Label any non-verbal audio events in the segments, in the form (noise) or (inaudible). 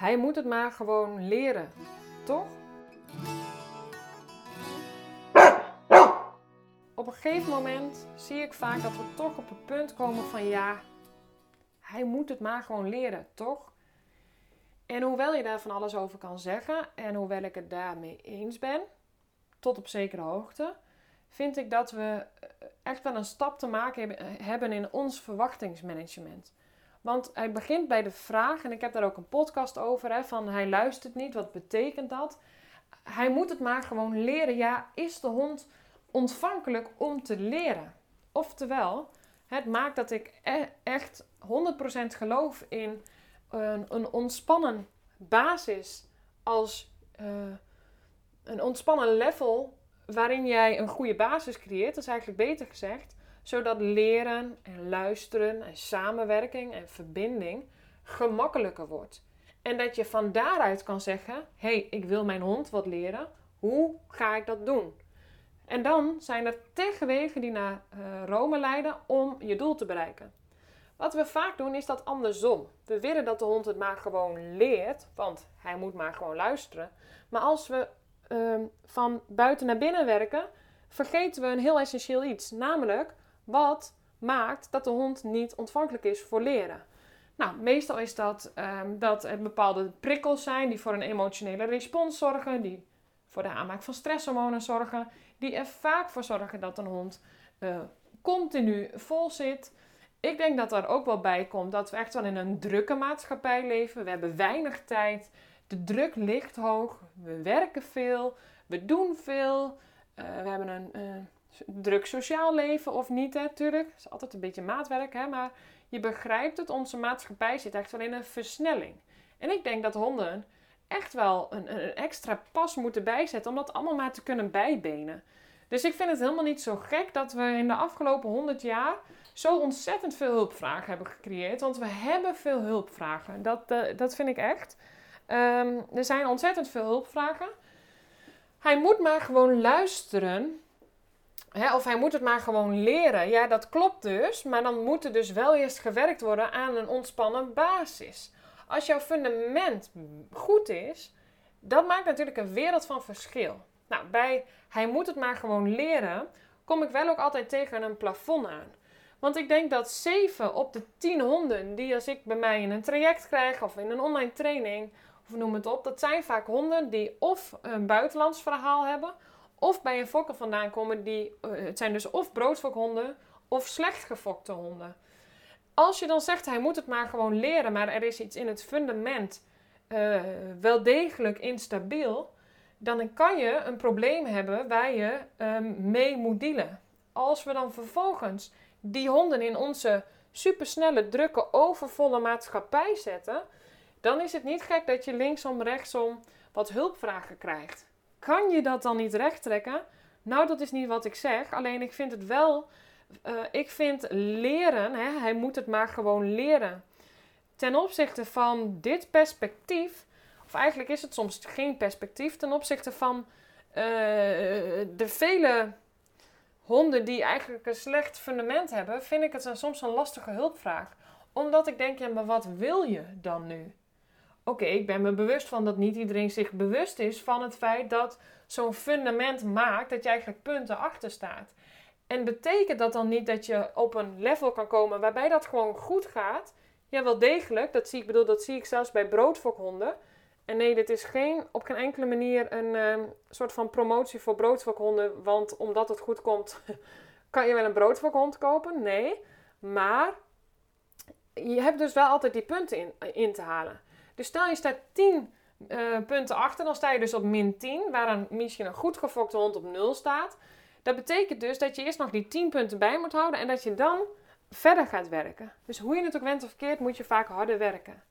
Hij moet het maar gewoon leren, toch? Op een gegeven moment zie ik vaak dat we toch op het punt komen van ja, hij moet het maar gewoon leren, toch? En hoewel je daar van alles over kan zeggen en hoewel ik het daarmee eens ben, tot op zekere hoogte, vind ik dat we echt wel een stap te maken hebben in ons verwachtingsmanagement. Want hij begint bij de vraag, en ik heb daar ook een podcast over, hè, van hij luistert niet, wat betekent dat? Hij moet het maar gewoon leren. Ja, is de hond ontvankelijk om te leren? Oftewel, het maakt dat ik e-, echt 100% geloof in een, een ontspannen basis als uh, een ontspannen level waarin jij een goede basis creëert, dat is eigenlijk beter gezegd, zodat leren en luisteren en samenwerking en verbinding gemakkelijker wordt. En dat je van daaruit kan zeggen: hé, hey, ik wil mijn hond wat leren. Hoe ga ik dat doen? En dan zijn er tegenwegen die naar uh, Rome leiden om je doel te bereiken. Wat we vaak doen is dat andersom. We willen dat de hond het maar gewoon leert, want hij moet maar gewoon luisteren. Maar als we uh, van buiten naar binnen werken, vergeten we een heel essentieel iets. Namelijk wat maakt dat de hond niet ontvankelijk is voor leren. Nou, meestal is dat um, dat er bepaalde prikkels zijn die voor een emotionele respons zorgen, die voor de aanmaak van stresshormonen zorgen, die er vaak voor zorgen dat een hond uh, continu vol zit. Ik denk dat er ook wel bij komt dat we echt wel in een drukke maatschappij leven. We hebben weinig tijd. De druk ligt hoog. We werken veel. We doen veel. Uh, we hebben een uh, druk sociaal leven of niet, natuurlijk. Het is altijd een beetje maatwerk, hè. Maar je begrijpt het, onze maatschappij zit echt wel in een versnelling. En ik denk dat honden echt wel een, een extra pas moeten bijzetten om dat allemaal maar te kunnen bijbenen. Dus ik vind het helemaal niet zo gek dat we in de afgelopen 100 jaar zo ontzettend veel hulpvragen hebben gecreëerd. Want we hebben veel hulpvragen. Dat, uh, dat vind ik echt. Um, er zijn ontzettend veel hulpvragen. Hij moet maar gewoon luisteren. Hè, of hij moet het maar gewoon leren. Ja, dat klopt dus. Maar dan moet er dus wel eerst gewerkt worden aan een ontspannen basis. Als jouw fundament goed is, dat maakt natuurlijk een wereld van verschil. Nou, bij hij moet het maar gewoon leren, kom ik wel ook altijd tegen een plafond aan. Want ik denk dat 7 op de 10 honden die als ik bij mij in een traject krijg of in een online training of noem het op, dat zijn vaak honden die of een buitenlands verhaal hebben of bij een fokker vandaan komen die, uh, het zijn dus of broodfokhonden of slecht gefokte honden. Als je dan zegt hij moet het maar gewoon leren, maar er is iets in het fundament uh, wel degelijk instabiel, dan kan je een probleem hebben waar je um, mee moet dealen. Als we dan vervolgens die honden in onze supersnelle, drukke, overvolle maatschappij zetten, dan is het niet gek dat je linksom, rechtsom wat hulpvragen krijgt. Kan je dat dan niet rechttrekken? Nou, dat is niet wat ik zeg. Alleen ik vind het wel. Uh, ik vind leren, hè, hij moet het maar gewoon leren. Ten opzichte van dit perspectief, of eigenlijk is het soms geen perspectief, ten opzichte van uh, de vele honden die eigenlijk een slecht fundament hebben, vind ik het soms een lastige hulpvraag. Omdat ik denk, ja, maar wat wil je dan nu? Oké, ik ben me bewust van dat niet iedereen zich bewust is van het feit dat zo'n fundament maakt dat je eigenlijk punten achter staat. En betekent dat dan niet dat je op een level kan komen waarbij dat gewoon goed gaat? Ja, wel degelijk. Dat zie ik, bedoel, dat zie ik zelfs bij broodfokhonden. En nee, dit is geen, op geen enkele manier een um, soort van promotie voor broodfokhonden. Want omdat het goed komt, (laughs) kan je wel een broodfokhond kopen. Nee, maar je hebt dus wel altijd die punten in, in te halen. Dus stel je staat 10 uh, eh, punten achter, dan sta je dus op min 10, waar een, misschien een goed gefokte hond op 0 staat. Dat betekent dus dat je eerst nog die 10 punten bij moet houden en dat je dan verder gaat werken. Dus hoe je het ook went of verkeerd, moet je vaak harder werken.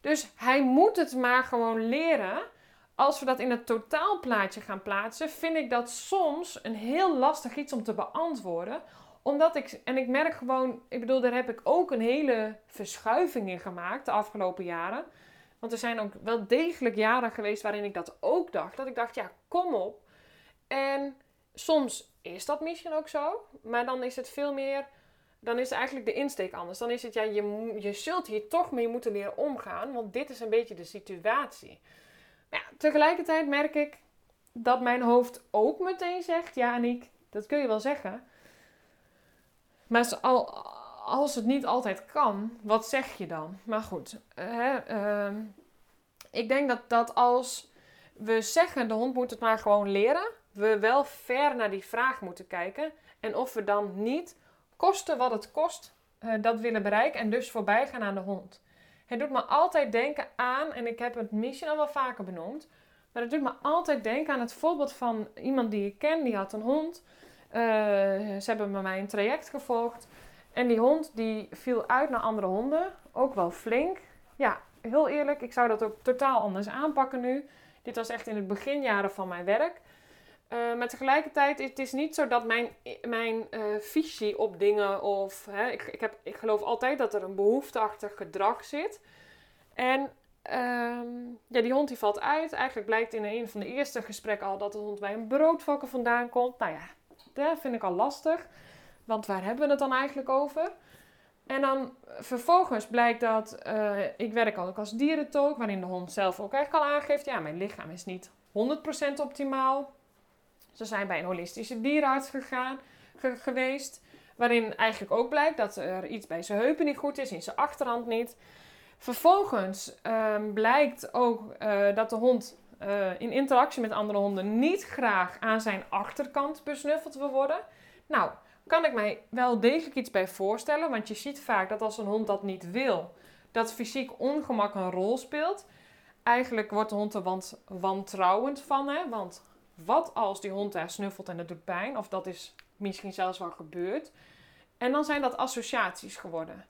Dus hij moet het maar gewoon leren. Als we dat in het totaalplaatje gaan plaatsen, vind ik dat soms een heel lastig iets om te beantwoorden. Omdat ik, en ik merk gewoon, ik bedoel, daar heb ik ook een hele verschuiving in gemaakt de afgelopen jaren. Want er zijn ook wel degelijk jaren geweest waarin ik dat ook dacht. Dat ik dacht, ja, kom op. En soms is dat misschien ook zo. Maar dan is het veel meer dan is eigenlijk de insteek anders. Dan is het, ja, je, je zult hier toch mee moeten leren omgaan, want dit is een beetje de situatie. Maar tegelijkertijd merk ik dat mijn hoofd ook meteen zegt, ja Aniek, dat kun je wel zeggen. Maar als het niet altijd kan, wat zeg je dan? Maar goed, hè, uh, ik denk dat, dat als we zeggen de hond moet het maar gewoon leren, we wel ver naar die vraag moeten kijken. En of we dan niet, kosten wat het kost, uh, dat willen bereiken en dus voorbij gaan aan de hond. Het doet me altijd denken aan, en ik heb het misschien al wel vaker benoemd, maar het doet me altijd denken aan het voorbeeld van iemand die ik ken, die had een hond. Uh, ze hebben met mij een traject gevolgd. En die hond die viel uit naar andere honden, ook wel flink. Ja, heel eerlijk, ik zou dat ook totaal anders aanpakken nu. Dit was echt in het beginjaren van mijn werk. Uh, maar tegelijkertijd, het is niet zo dat mijn, mijn uh, visie op dingen of... Hè, ik, ik, heb, ik geloof altijd dat er een behoefteachtig gedrag zit. En um, ja, die hond die valt uit. Eigenlijk blijkt in een van de eerste gesprekken al dat de hond bij een broodvakker vandaan komt. Nou ja, dat vind ik al lastig. Want waar hebben we het dan eigenlijk over? En dan vervolgens blijkt dat uh, ik werk ook als dierentolk, waarin de hond zelf ook echt al aangeeft: ja, mijn lichaam is niet 100% optimaal. Ze zijn bij een holistische dierenarts gegaan, geweest, waarin eigenlijk ook blijkt dat er iets bij zijn heupen niet goed is, in zijn achterhand niet. Vervolgens um, blijkt ook uh, dat de hond uh, in interactie met andere honden niet graag aan zijn achterkant besnuffeld wil worden. Nou, kan ik mij wel degelijk iets bij voorstellen. Want je ziet vaak dat als een hond dat niet wil, dat fysiek ongemak een rol speelt. Eigenlijk wordt de hond er want, wantrouwend van. Hè? Want wat als die hond daar snuffelt en het doet pijn? Of dat is misschien zelfs wel gebeurd. En dan zijn dat associaties geworden.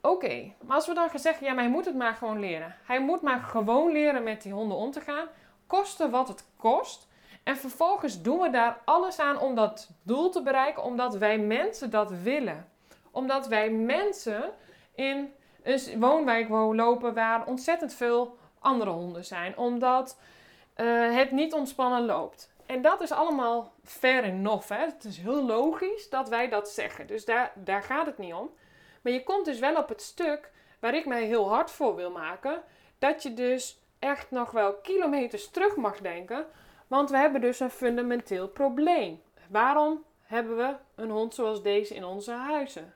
Oké, maar als we dan gaan zeggen, ja, maar hij moet het maar gewoon leren. Hij moet maar gewoon leren met die honden om te gaan. Kosten wat het kost. En vervolgens doen we daar alles aan om dat doel te bereiken, omdat wij mensen dat willen. Omdat wij mensen in een woonwijk lopen waar ontzettend veel andere honden zijn. Omdat uh, het niet ontspannen loopt. En dat is allemaal fair enough. Hè? Het is heel logisch dat wij dat zeggen. Dus daar, daar gaat het niet om. Maar je komt dus wel op het stuk waar ik mij heel hard voor wil maken. Dat je dus echt nog wel kilometers terug mag denken want we hebben dus een fundamenteel probleem. Waarom hebben we een hond zoals deze in onze huizen?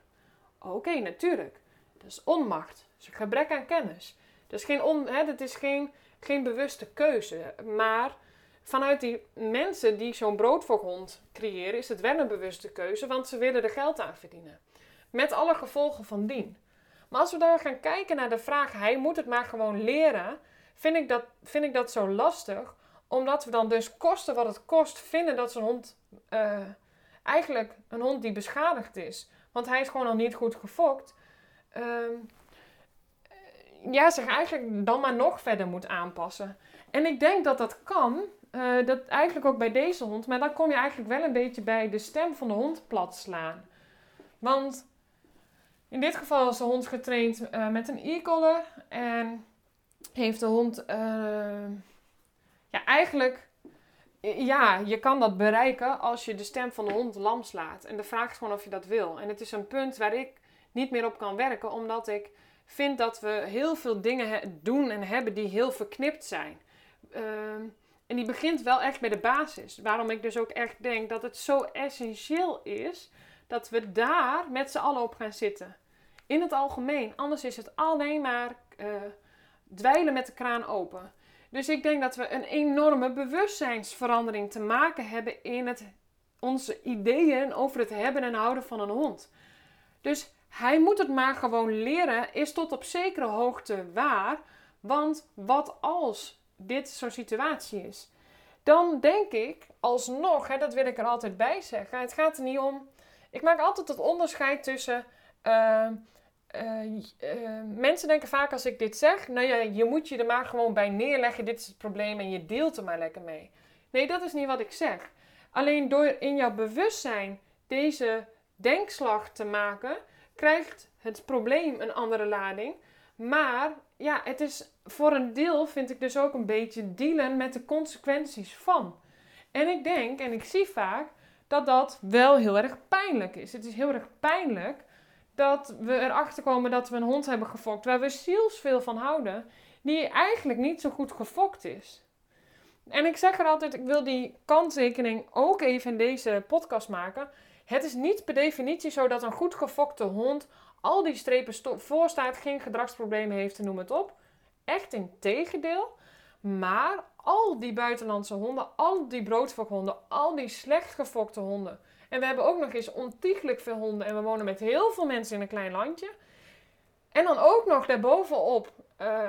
Oké, natuurlijk. Dat is onmacht. Dat gebrek aan kennis. Dat is geen, on, hè, dat is geen, geen bewuste keuze. Maar vanuit die mensen die zo'n broodfokhond creëren, is het wel een bewuste keuze, want ze willen er geld aan verdienen. Met alle gevolgen van dien. Maar als we dan gaan kijken naar de vraag, hij moet het maar gewoon leren, vind ik dat, vind ik dat zo lastig, omdat we dan dus kosten wat het kost vinden dat zo'n hond uh, eigenlijk een hond die beschadigd is. Want hij is gewoon al niet goed gefokt. Uh, ja, zich eigenlijk dan maar nog verder moet aanpassen. En ik denk dat dat kan. Uh, dat eigenlijk ook bij deze hond. Maar dan kom je eigenlijk wel een beetje bij de stem van de hond plat slaan. Want in dit geval is de hond getraind uh, met een e-collar. En heeft de hond ja, eigenlijk, ja, je kan dat bereiken als je de stem van de hond lam slaat. En de vraag is gewoon of je dat wil. En het is een punt waar ik niet meer op kan werken, omdat ik vind dat we heel veel dingen doen en hebben die heel verknipt zijn. Ehm, en die begint wel echt bij de basis. Waarom ik dus ook echt denk dat het zo essentieel is dat we daar met z'n allen op gaan zitten. In het algemeen. Anders is het alleen maar uh, dweilen met de kraan open. Dus ik denk dat we een enorme bewustzijnsverandering te maken hebben in het, onze ideeën over het hebben en houden van een hond. Dus hij moet het maar gewoon leren, is tot op zekere hoogte waar. Want wat als dit zo'n situatie is? Dan denk ik alsnog, hè, dat wil ik er altijd bij zeggen. Het gaat er niet om. Ik maak altijd het onderscheid tussen. Uh, uh, mensen denken vaak als ik dit zeg, nou ja, je moet je er maar gewoon bij neerleggen, dit is het probleem en je deelt er maar lekker mee. Nee, dat is niet wat ik zeg. Alleen door in jouw bewustzijn deze denkslag te maken, krijgt het probleem een andere lading. Maar ja, het is voor een deel, vind ik dus ook een beetje dealen met de consequenties van. En ik denk, en ik zie vaak, dat dat wel heel erg pijnlijk is. Het is heel erg pijnlijk dat we erachter komen dat we een hond hebben gefokt waar we zielsveel van houden, die eigenlijk niet zo goed gefokt is. En ik zeg er altijd, ik wil die kanttekening ook even in deze podcast maken. Het is niet per definitie zo dat een goed gefokte hond al die strepen voor staat, geen gedragsproblemen heeft, noem het op. Echt in tegendeel. Maar al die buitenlandse honden, al die broodfokhonden, al die slecht gefokte honden. En we hebben ook nog eens ontiegelijk veel honden en we wonen met heel veel mensen in een klein landje. En dan ook nog daarbovenop uh,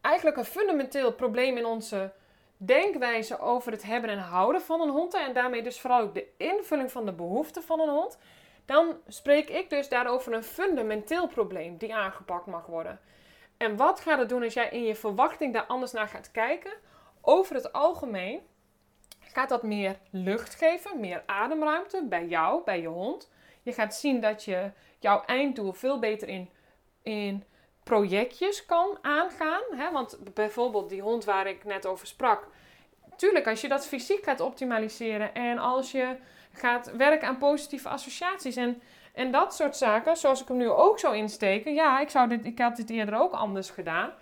eigenlijk een fundamenteel probleem in onze denkwijze over het hebben en houden van een hond. En daarmee dus vooral ook de invulling van de behoeften van een hond. Dan spreek ik dus daarover een fundamenteel probleem die aangepakt mag worden. En wat gaat het doen als jij in je verwachting daar anders naar gaat kijken? Over het algemeen gaat dat meer lucht geven, meer ademruimte bij jou, bij je hond. Je gaat zien dat je jouw einddoel veel beter in, in projectjes kan aangaan. Hè? Want bijvoorbeeld die hond waar ik net over sprak. Tuurlijk, als je dat fysiek gaat optimaliseren en als je gaat werken aan positieve associaties en, en dat soort zaken, zoals ik hem nu ook zou insteken. Ja, ik, zou dit, ik had dit eerder ook anders gedaan.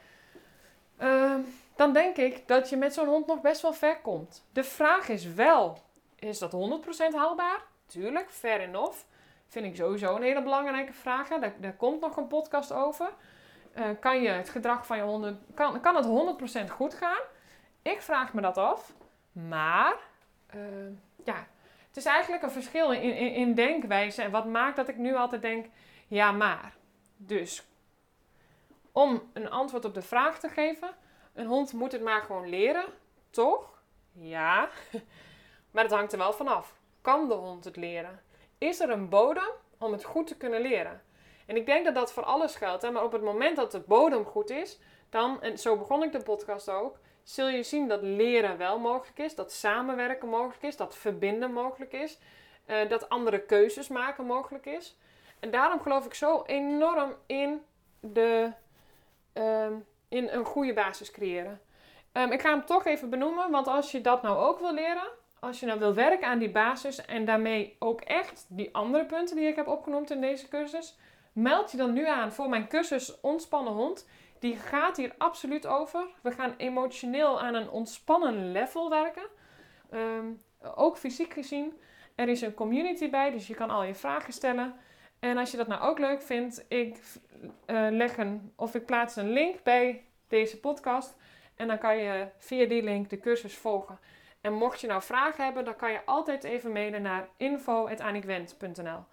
Ehm, dan denk ik dat je met zo'n hond nog best wel ver komt. De vraag is wel, is dat 100% haalbaar? Tuurlijk, fair enough. Vind ik sowieso een hele belangrijke vraag. Daar, daar komt nog een podcast over. Uh, kan je het gedrag van je honden, kan, kan het 100% goed gaan? Ik vraag me dat af. Maar, uh, ja, het is eigenlijk een verschil in, in, in denkwijze. En wat maakt dat ik nu altijd denk, ja maar. Dus, om een antwoord op de vraag te geven, een hond moet het maar gewoon leren, toch? Ja, (laughs) maar het hangt er wel vanaf. Kan de hond het leren? Is er een bodem om het goed te kunnen leren? En ik denk dat dat voor alles geldt. Maar op het moment dat de bodem goed is, dan, en zo begon ik de podcast ook, zul je zien dat leren wel mogelijk is, dat samenwerken mogelijk is, dat verbinden mogelijk is, uh, dat andere keuzes maken mogelijk is. En daarom geloof ik zo enorm in, de, uh, in een goede basis creëren. Um, ik ga hem toch even benoemen, want als je dat nou ook wil leren, als je nou wil werken aan die basis en daarmee ook echt die andere punten die ik heb opgenoemd in deze cursus, Meld je dan nu aan voor mijn cursus Ontspannen Hond. Die gaat hier absoluut over. We gaan emotioneel aan een ontspannen level werken. Ehm, ook fysiek gezien. Er is een community bij, dus je kan al je vragen stellen. En als je dat nou ook leuk vindt, ik uh, leg een of ik plaats een link bij deze podcast. En dan kan je via die link de cursus volgen. En mocht je nou vragen hebben, dan kan je altijd even mailen naar info.anikwent.nl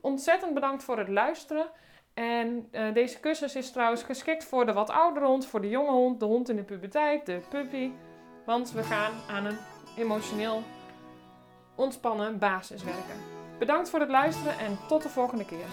ontzettend bedankt voor het luisteren. En uh, deze cursus is trouwens geschikt voor de wat oudere hond, voor de jonge hond, de hond in de puberteit, de puppy. Want we gaan aan een emotioneel ontspannen basis werken. Bedankt voor het luisteren en tot de volgende keer.